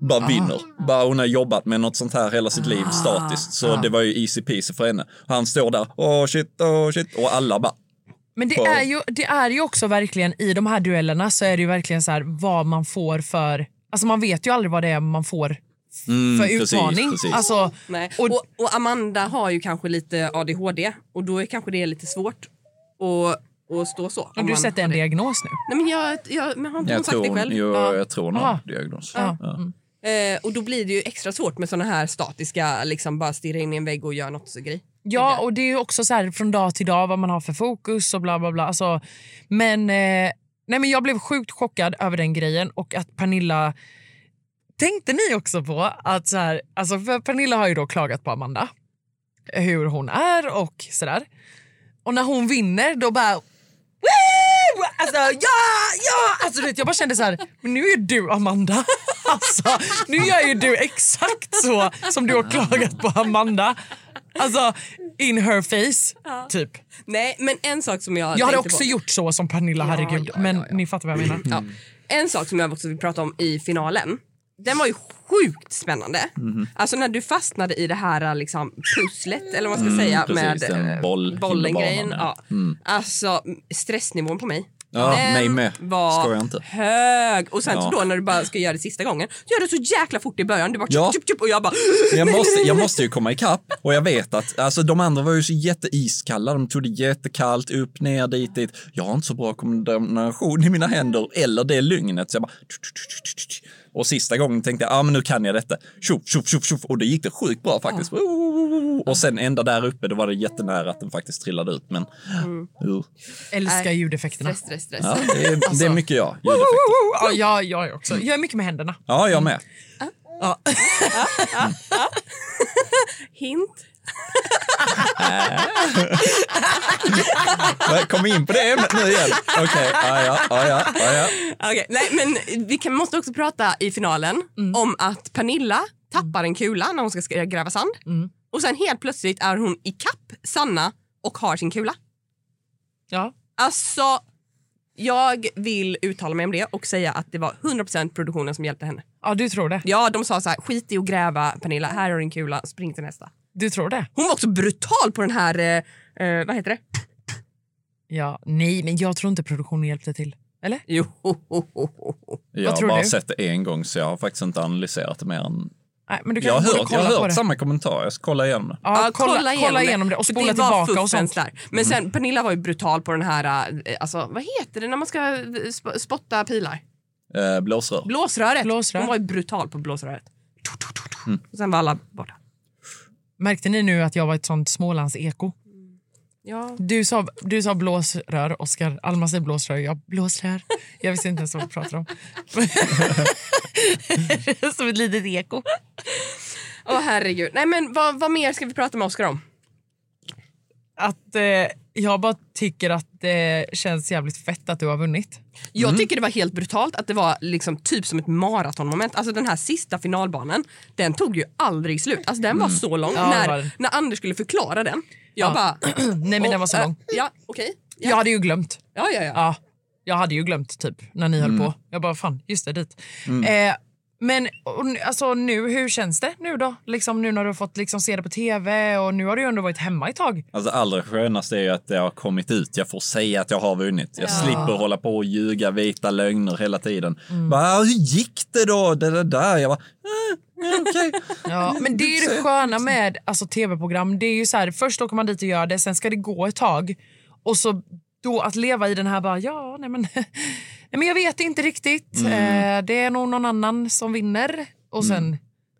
bara vinner. Bara hon har jobbat med något sånt här hela sitt liv statiskt. Så det var ju easy peasy för henne. Han står där, åh shit, åh shit. Och alla bara, Men det är, ju, det är ju också verkligen i de här duellerna så är det ju verkligen så här vad man får för... Alltså man vet ju aldrig vad det är man får mm, för precis, utmaning. precis. Alltså, Nej. Och- Och, och Amanda har ju kanske lite ADHD och då är kanske det lite svårt att, att stå så. har om du sett en det. diagnos nu? Nej men jag, jag men har inte hon jag, sagt tror, det själv? jo, Ja. jag tror hon har Aha. diagnos. Ja. Ja. Mm. Eh, och då blir det ju extra svårt med såna här statiska, liksom bara stirra in i en vägg och göra något så grej. Ja, och det är ju också så här från dag till dag vad man har för fokus och bla bla bla. Alltså, men, eh, nej, men jag blev sjukt chockad över den grejen och att Pernilla... Tänkte ni också på att så här, alltså för Pernilla har ju då klagat på Amanda hur hon är och sådär. Och när hon vinner då bara Woo! Alltså ja, ja! Alltså, vet, jag bara kände så här, men nu är du Amanda. Alltså, nu gör ju du exakt så som du har klagat på Amanda. Alltså in her face, typ. Nej men en sak som jag Jag hade också på. gjort så som Pernilla, Ja, herregud. ja, men ja, ja. ni fattar vad jag menar. Ja. En sak som jag också vill prata om i finalen. Den var ju sjukt spännande. Mhm. Alltså när du fastnade i det här liksom, pusslet eller vad man ska säga Mm, precis, med boll- bollen-grejen. Ja. Alltså stressnivån på mig. Ja, Den mig med. var Skojar inte. hög. Och sen Ja. så då när du bara ska göra det sista gången, så gör det så jäkla fort i början. Du bara Ja. tjup, tjup, tjup, och jag bara... Jag måste, jag måste ju komma ikapp och jag vet att alltså, de andra var ju så jätteiskalla. De tog det jättekallt, upp, ner, dit, dit. Jag har inte så bra koordination i mina händer eller det lugnet. Så jag bara... Och sista gången tänkte jag, ja ah, men nu kan jag detta. Tjoff, tjoff, tjoff, tjoff. Och det gick det sjukt bra faktiskt. Och sen ända där uppe, då var det jättenära att den faktiskt trillade ut. Men uh, Älskar ljudeffekterna. Stress, stress, stress. ja, det, är, det är mycket jag. Ja, jag, jag också. Jag är mycket med händerna. Ja, jag med. Ja. Hint. Kom in på det ämnet nu igen. Okej, ja, ja, ja, ja, ja, ja. Okej, nej, men vi kan, måste också prata i finalen om att Pernilla tappar en kula när hon ska sk- gräva sand. Och sen helt plötsligt är hon i kapp Sanna och har sin kula. Ja. Alltså, jag vill uttala mig om det och säga att det var 100% produktionen som hjälpte henne. ja, du tror det. Ja, de sa så här, skit i att gräva Pernilla, här har du din kula, spring till nästa. Du tror det? Hon var också brutal på den här, eh, eh, vad heter det? Ja. Nej, men jag tror inte produktionen hjälpte till. Eller? Jo, Jag har bara du? sett det en gång så jag har faktiskt inte analyserat det mer än... Nej, men du kan Jag har hört, jag kolla har hört samma kommentar, jag ska kolla igenom det. Ja, kolla, kolla, igenom det och spola det var tillbaka och sånt. Där. Men sen Pernilla var ju brutal på den här, eh, alltså vad heter det när man ska eh, sp- spotta pilar? Eh, blåsrör. Blåsröret. Blåsrör. Hon var ju brutal på blåsröret. Mm. Och sen var alla borta. Märkte ni nu att jag var ett sånt Smålands eko? Ja. Du sa, du sa blåsrör, Oskar. Alma säger blåsrör, jag blåsrör. Jag visste inte ens vad vi pratade om. Som ett litet eko. Åh herregud. Nej men vad, vad mer ska vi prata med Oskar om? Att eh, jag bara tycker att det känns jävligt fett att du har vunnit. Jag Mm. tycker det var helt brutalt att det var liksom typ som ett maratonmoment. Alltså den här sista finalbanan, den tog ju aldrig slut. Alltså den var så lång. Mm. Ja, när, när Anders skulle förklara den, jag Ja. bara... Nej men den var så "Åh, lång. äh, Ja, okej. Jag Ja. hade ju glömt. Ja, ja, ja. Ja, jag hade ju glömt typ när ni höll på. Jag bara fan, just det dit. Eh, men och, alltså, nu, hur känns det nu då? Liksom, nu när du har fått liksom, se det på tv och nu har du ju ändå varit hemma ett tag. Alltså allra skönaste är ju att det har kommit ut. Jag får säga att jag har vunnit. Jag slipper hålla på och ljuga vita lögner hela tiden. Bara, hur gick det då? Det där, där. Jag bara, eh, ja, okej. Ja, men det är det sköna med alltså, tv-program. Det är ju så här, först åker man dit och gör det, sen ska det gå ett tag. Och så då att leva i den här bara, ja, nej men, nej, men jag vet inte riktigt. Eh, det är nog någon annan som vinner. Och sen,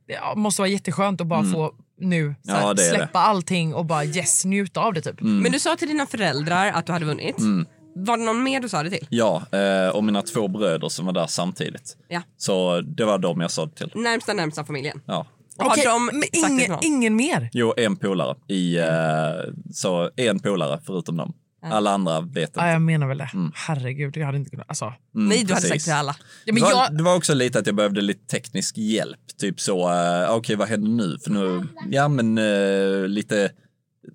det ja, måste vara jätteskönt att bara få nu så här, Ja, är det. släppa allting och bara yes, njuta av det typ. Men du sa till dina föräldrar att du hade vunnit. Mm. Var det någon mer du sa det till? Ja, eh, och mina två bröder som var där samtidigt. Ja. Så det var de jag sa det till. Närmsta närmsta familjen. Ja. Och Okej, har de men ingen, ingen mer? Jo, en polare. I, eh, så en polare förutom dem. Alla andra vet inte. Ja, jag menar väl det. Herregud, jag hade inte kunnat. Alltså. Mm, Nej, du hade precis. sagt till alla. Ja, men det, var, jag, det var också lite att jag behövde lite teknisk hjälp. Typ så, uh, okej vad händer nu? För nu, ja men eh, lite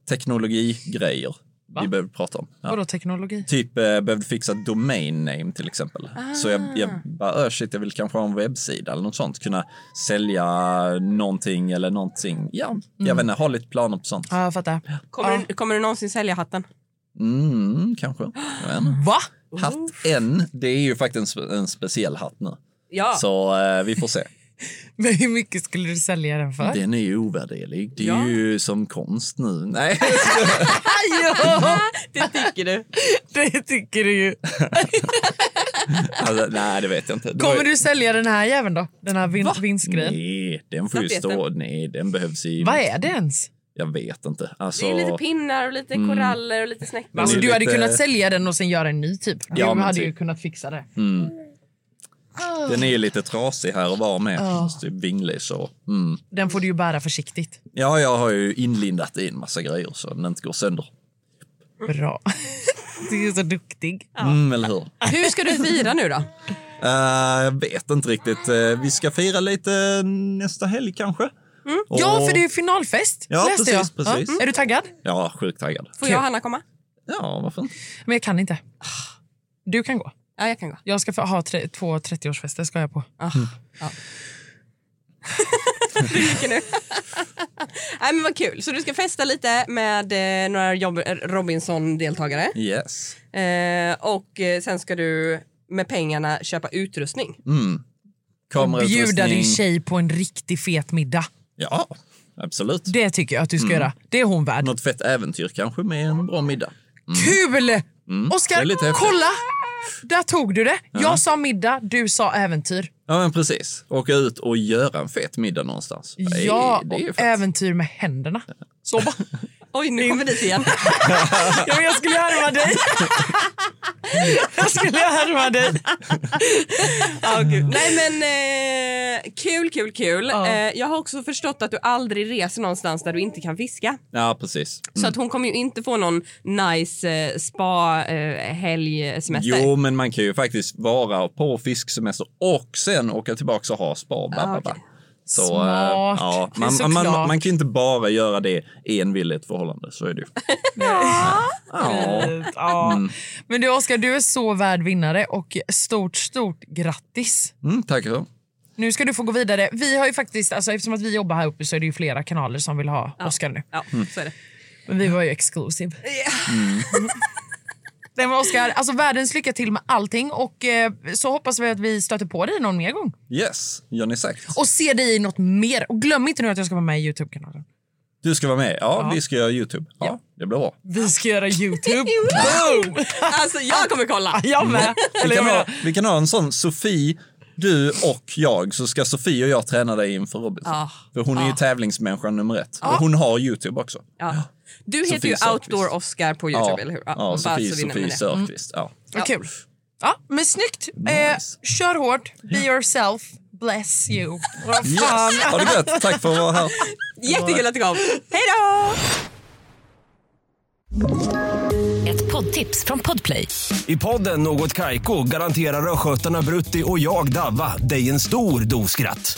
teknologigrejer vi behöver prata om. Ja. vadå teknologi? Typ eh, behövde fixa domain name till exempel. Så jag, jag bara, "Ö, shit, jag vill kanske ha en webbsida eller något sånt. Kunna sälja någonting eller någonting. Ja, jag vet inte, ha lite planer på sånt. Ja, jag fattar. Kommer, du, kommer du någonsin sälja hatten? Mm, kanske. Va? Hatt en, det är ju faktiskt en, spe- en speciell hatt nu. Ja. Så eh, vi får se. Men hur mycket skulle du sälja den för? Den är ju ovärderlig. Det är Ja. ju som konst nu. Nej. ja, Det tycker du. det tycker du ju. alltså, nej, det vet jag inte. Var Kommer ju- du sälja den här jäveln då? Den här vin- vinstgrejen? Nej, den får ju stå. Nej, den behövs i... Vad är det ens? Jag vet inte. Alltså, Det är lite pinnar och lite koraller och lite snäckor. Alltså, du hade lite- kunnat sälja den och sen göra en ny typ. Du Ja, hade typ. ju kunnat fixa det. den är ju lite trasig här och var med. Måste ju vinglig så. Mm. Den får du ju bära försiktigt. Ja, jag har ju inlindat i en massa grejer så den inte går sönder. Bra. Du är så duktig. Mm, eller hur? Hur ska du fira nu då? Eh, jag vet inte riktigt. Eh, vi ska fira lite nästa helg kanske. Och- Ja, för det är finalfest. Ja, läste precis, jag. precis. Ja. Är du taggad? Ja, sjukt taggad. Får jag och Hanna komma? Ja, varför inte? Men jag kan inte. Du kan gå. Ja, jag kan gå. Jag ska få ha tre, två 30-årsfester ska jag på. Ah, Mm. ja. ryker nu. Nej, men vad kul. Så du ska festa lite med eh, några jobb- Robinson-deltagare. Yes. Eh, och eh, sen ska du med pengarna köpa utrustning. Kamerautrustning. Bjuda din tjej på en riktigt fet middag. Ja, absolut. Det tycker jag att du Mm. ska göra. Det är hon värd. Något fett äventyr kanske med en bra middag. Kul! det är Oskar, häftigt. kolla! Där tog du det. Jag sa middag, du sa äventyr. Ja men precis. Åka ut och göra en fet middag någonstans. Ja, det är ju och fett. äventyr med händerna. Så bara. Oj, nu kommer vi dit igen. Ja, jag skulle härma dig. Jag skulle härma dig. Gud. Nej men eh, kul, kul, kul. Ja. Eh, jag har också förstått att du aldrig reser någonstans där du inte kan fiska. Ja precis. Så att hon kommer ju inte få någon nice eh, spa eh, helgsemester. Jo men man kan ju faktiskt vara på fisksemester och sen åka tillbaka och ha spa. Bla, bla, bla. okej. Så, eh, Smart. ja, man, så man, man, man kan ju inte bara göra det en vill i ett förhållande, så är det ju. ja. Ja. Men du Oskar, du är så värd vinnare och stort, stort grattis. Mm, tackar. Nu ska du få gå vidare. Vi har ju faktiskt, alltså, eftersom att vi jobbar här uppe så är det ju flera kanaler som vill ha Oskar nu. Ja, så är det. Men vi var ju exclusive. Nej, men Oscar, alltså världens lycka till med allting och eh, så hoppas vi att vi stöter på dig någon mer gång. Yes, gör ni sagt. Och ser dig i något mer. Och glöm inte nu att jag ska vara med i Youtube-kanalen. Du ska vara med? Ja, vi ska göra Youtube. Ja, det blir bra. Vi ska göra Youtube. Boom! Alltså jag kommer kolla. Jag med. Vi Eller kan, jag ha, vi kan ha en sån Sofie, du och jag, så ska Sofie och jag träna dig inför Robinson. Ah. För hon är ju tävlingsmänniskan nummer ett. Och hon har Youtube också. Ja. Du heter Sofie ju Söderqvist. Outdoor Oscar på Youtube, Ja, eller hur? ja, bara Sofie, Sofie det. Söderqvist. Ja. vad kul. Ja, men snyggt. Nice. Eh, kör hårt. Be yourself. Bless you. Vad Yes. fan. Ha det gött, tack för att vara här. Jättekul att du kom. Hej då! Ett poddtips från Podplay. I podden Något Kaiko garanterar östgötarna Brutti och jag, Davva, dig en stor dos skratt.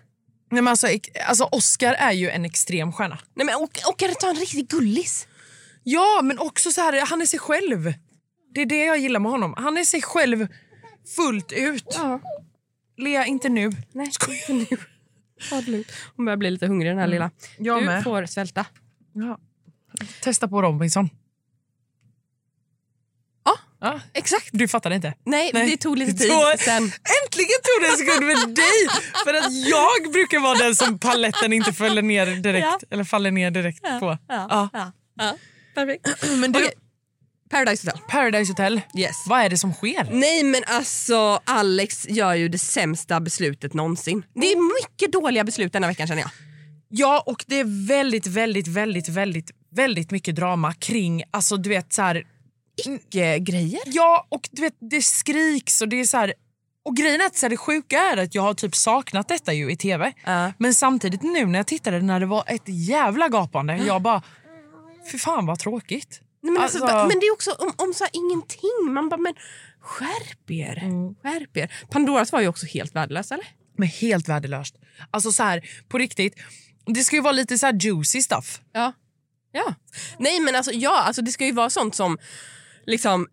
Nej, men alltså, alltså, Oscar är ju en extrem stjärna. Nej, men, och, och kan du ta en riktig gullis? Ja, men också så här, han är sig själv. Det är det jag gillar med honom. Han är sig själv fullt ut. Ja. Lea, inte nu. Nej, inte nu. Hon börjar bli lite hungrig den här lilla. Jag du med. får svälta. Ja. Testa på Robinson. Ja, Ja, exakt. du fattade inte. Nej, Nej. det tog lite tid tog- sen. Äntligen tog det en sekund med dig! För att jag brukar vara den som paletten inte faller ner direkt. Ja. Eller faller ner direkt på. Ja, ja. ja. Perfekt. Men du, Okej. Paradise Hotel. Paradise Hotel. Yes. Vad är det som sker? Nej men alltså Alex gör ju det sämsta beslutet någonsin. Det är mycket dåliga beslut denna veckan känner jag. Ja, och det är väldigt, väldigt, väldigt, väldigt, väldigt mycket drama kring, alltså du vet så här... Grejer. Ja, och du vet det skriks och det är så här... Och grejen är att så här, det sjuka är att jag har typ saknat detta ju i tv. Ja. Men samtidigt nu när jag tittade när det var ett jävla gapande, jag bara... Fy fan vad tråkigt. Nej, men, alltså, Alltså- men det är också om, om så här, ingenting. Man bara, men skärp er. Skärp er. Pandoras var ju också helt värdelös eller? Men helt värdelöst. Alltså så här, på riktigt. Det ska ju vara lite så här juicy stuff. Ja. ja. Nej men alltså ja, alltså, det ska ju vara sånt som liksom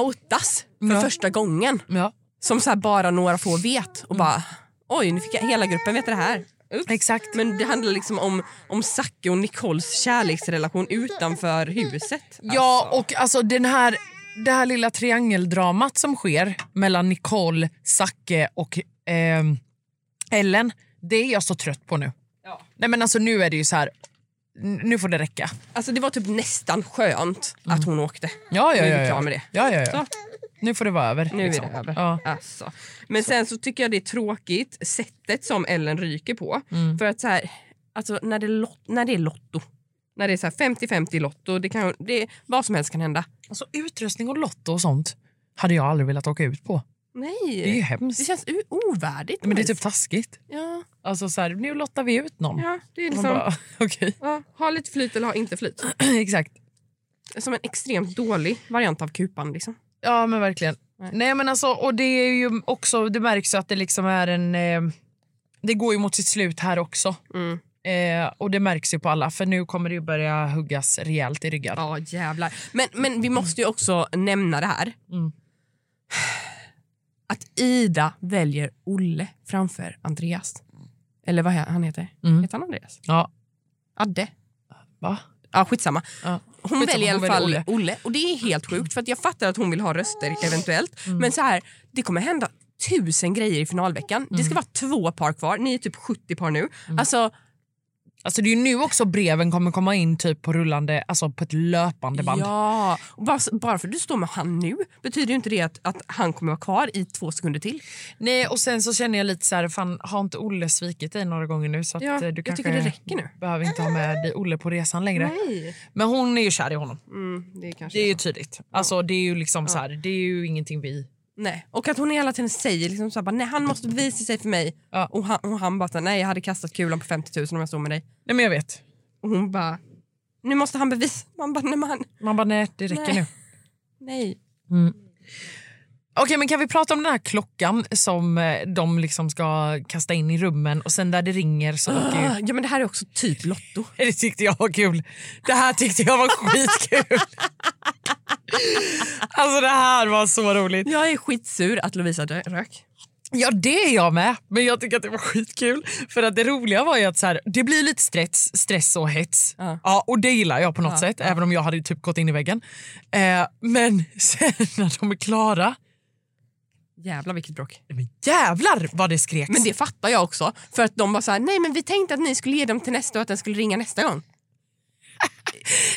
outas för Ja. första gången. Ja. Som så bara några få vet och bara oj nu fick jag hela gruppen veta det här. Ups. Exakt. Men det handlar liksom om, om Zacke och Nicoles kärleksrelation utanför huset. Ja, Alltså. och alltså den här, det här lilla triangeldramat som sker mellan Nicole, Zacke och ehm, Ellen, det är jag så trött på nu. Ja. Nej men alltså nu är det ju så här, nu får det räcka. Alltså det var typ nästan skönt att hon åkte. Ja, ja, Nu är vi klara med det. Ja, ja, ja. Så. Nu får det vara över. Nu är liksom. det över. Ja. Alltså. Men sen så tycker jag det är tråkigt sättet som Ellen ryker på. Mm. För att så här, alltså när det, är lot, när det är lotto, när det är så här 50-50 lotto, det kan, det, vad som helst kan hända. Alltså utrustning och lotto och sånt hade jag aldrig velat åka ut på. Nej, Det är ju hemskt. det känns ovärdigt. Men det är typ taskigt. ja. Alltså så här, nu lottar vi ut någon. Ja, det är liksom, bara, okej. ja, ha lite flyt eller ha inte flyt. Exakt. Som en extremt dålig variant av kupan. Liksom. Ja men verkligen. Nej. Nej. men alltså, och det är ju också, det märks ju att det liksom är en, eh, det går ju mot sitt slut här också. Mm. Eh, och det märks ju på alla för nu kommer det ju börja huggas rejält i ryggar. Ja, jävlar. Men, men vi måste ju också nämna det här. Mm. Att Ida väljer Olle framför Andreas. Eller vad han heter. Mm. Heter han Andreas? Ja. Adde? Va? Ja, skitsamma. Ja. Hon Skitsamma, väljer i alla fall väljer Olle. Och det är helt sjukt för att jag fattar att hon vill ha röster eventuellt. Mm. Men så här, det kommer hända tusen grejer i finalveckan. Det Mm. ska vara två par kvar. Ni är typ 70 par nu. Alltså, Alltså det är ju nu också breven kommer komma in typ på rullande, alltså på ett löpande band. ja. Och bara, bara för att du står med han nu betyder ju inte det att, att han kommer vara kvar i två sekunder till. Nej och sen så känner jag lite så här, fan har inte Olle svikit dig några gånger nu så att Ja, eh, du jag kanske det räcker nu. behöver inte ha med dig Olle på resan längre. Nej. Men hon är ju kär i honom. Mm, det är Det är ju tydligt. Alltså det är ju liksom så här, det är ju ingenting vi Nej. Och att hon hela tiden säger liksom så här, bara, nej han måste bevisa sig för mig. Ja. Och, han, och han bara så här, nej jag hade kastat kulan på 50 000 om jag stod med dig. Nej men jag vet. Och hon bara nu måste han bevisa. Man bara nej men han, Man bara nej det räcker Nej. nu. nej. Okej men kan vi prata om den här klockan som eh, de liksom ska kasta in i rummen och sen där det ringer så åker ju... Ja men det här är också typ Lotto. Det tyckte jag var kul. Det här tyckte jag var skitkul. alltså det här var så roligt. Jag är skitsur att Lovisa rök. Ja det är jag med, men jag tycker att det var skitkul. För att det roliga var ju att så här, det blir lite stress, stress och hets. Ja. Ja, och det gillar jag på något sätt, även om jag hade typ gått in i väggen. Eh, men sen när de är klara, Jävlar vilket bråk. men jävlar vad det skreks. Men det fattar jag också. För att de var så här, nej men vi tänkte att ni skulle ge dem till nästa och att den skulle ringa nästa gång.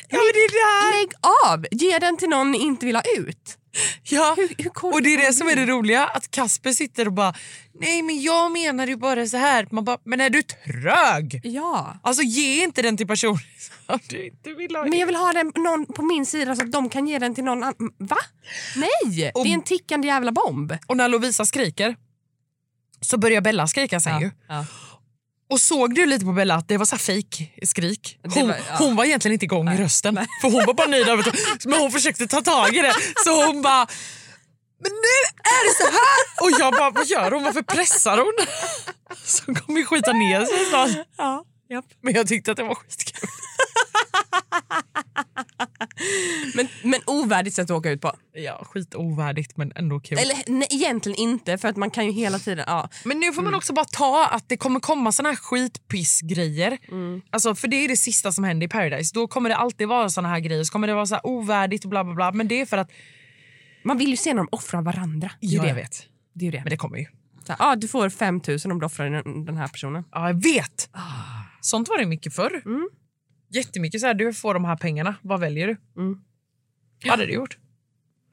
ja, men det är det här. Lägg av! Ge den till någon ni inte vill ha ut. Ja. Hur, hur Och det är det som är det roliga, att Kasper sitter och bara nej men jag menar ju bara så här. Man bara, men är du trög? Ja. Alltså ge inte den till personer som du inte vill ha. Men jag vill ha den någon på min sida så att de kan ge den till någon annan. Va? Nej! Och- det är en tickande jävla bomb. Och när Lovisa skriker så börjar Bella skrika sen ju. Ja. Och såg du lite på Bella att det var så fake skrik? Hon, var- ja. hon var egentligen inte igång i rösten. För hon var bara nöjd över Men hon försökte ta tag i det. Så hon bara men nu är det så här! Och jag bara, vad gör hon? Varför pressar hon? Så hon kommer skita ner sig snart. Ja. Japp. Men jag tyckte att det var skitkul. Men, men ovärdigt sätt att åka ut på. Ja, skitovärdigt men ändå kul. Eller nej, egentligen inte för att man kan ju hela tiden... Ja. Men nu får man också bara ta att det kommer komma såna här skitpissgrejer. Alltså, för det är det sista som händer i Paradise. Då kommer det alltid vara såna här grejer. Så kommer det vara så här ovärdigt och bla bla bla. Men det är för att... Man vill ju se när de offrar varandra. Det är Ja, det. jag vet. Det är det. Men det kommer ju. Här, ah, du får 5 000 om du offrar den, här personen. Ja, jag vet. Sånt var det mycket förr. Mm. Jättemycket så här, du får de här pengarna. Vad väljer du? Mm. Vad hade du gjort?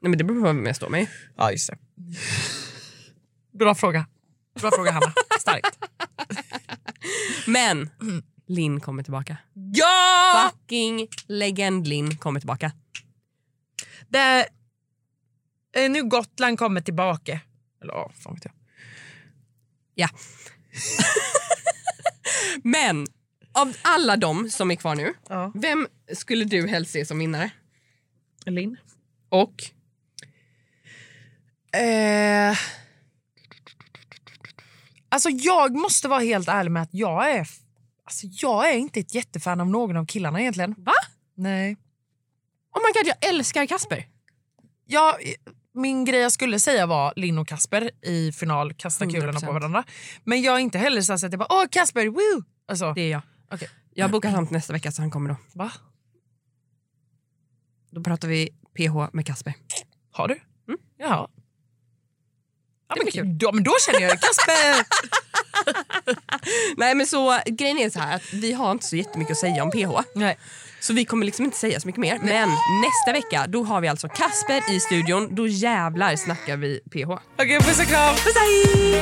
Nej, men det beror på vem jag står med. Ja, just det. Bra fråga. Bra fråga, Hanna. Starkt. Men Linn kommer tillbaka. Ja! Fucking legend Linn kommer tillbaka. Det är nu Gotland kommer tillbaka. Eller ja, fan vet jag. Ja. Men av alla de som är kvar nu, Ja. vem skulle du helst se som vinnare? Linn? Och? Eh, alltså jag måste vara helt ärlig med att jag är, alltså jag är inte ett jättefan av någon av killarna egentligen. Va? Nej. Oh my god, jag älskar Kasper. Jag, min grej jag skulle säga var Linn och Kasper i final, kasta kulorna 100%. på varandra. Men jag är inte heller så att jag bara åh Kasper, woo! Alltså, Det är jag. Okej. Jag har bokat till nästa vecka så han kommer då. Va? Då pratar vi PH med Kasper. Har du? Mm. Jaha. Ja, men, kul. då, men då känner jag Kasper! Nej men så grejen är så här att vi har inte så jättemycket att säga om PH. Nej. Så vi kommer liksom inte säga så mycket mer. Men nästa vecka då har vi alltså Kasper i studion. Då jävlar snackar vi PH. Okej, puss och kram! Puss hej!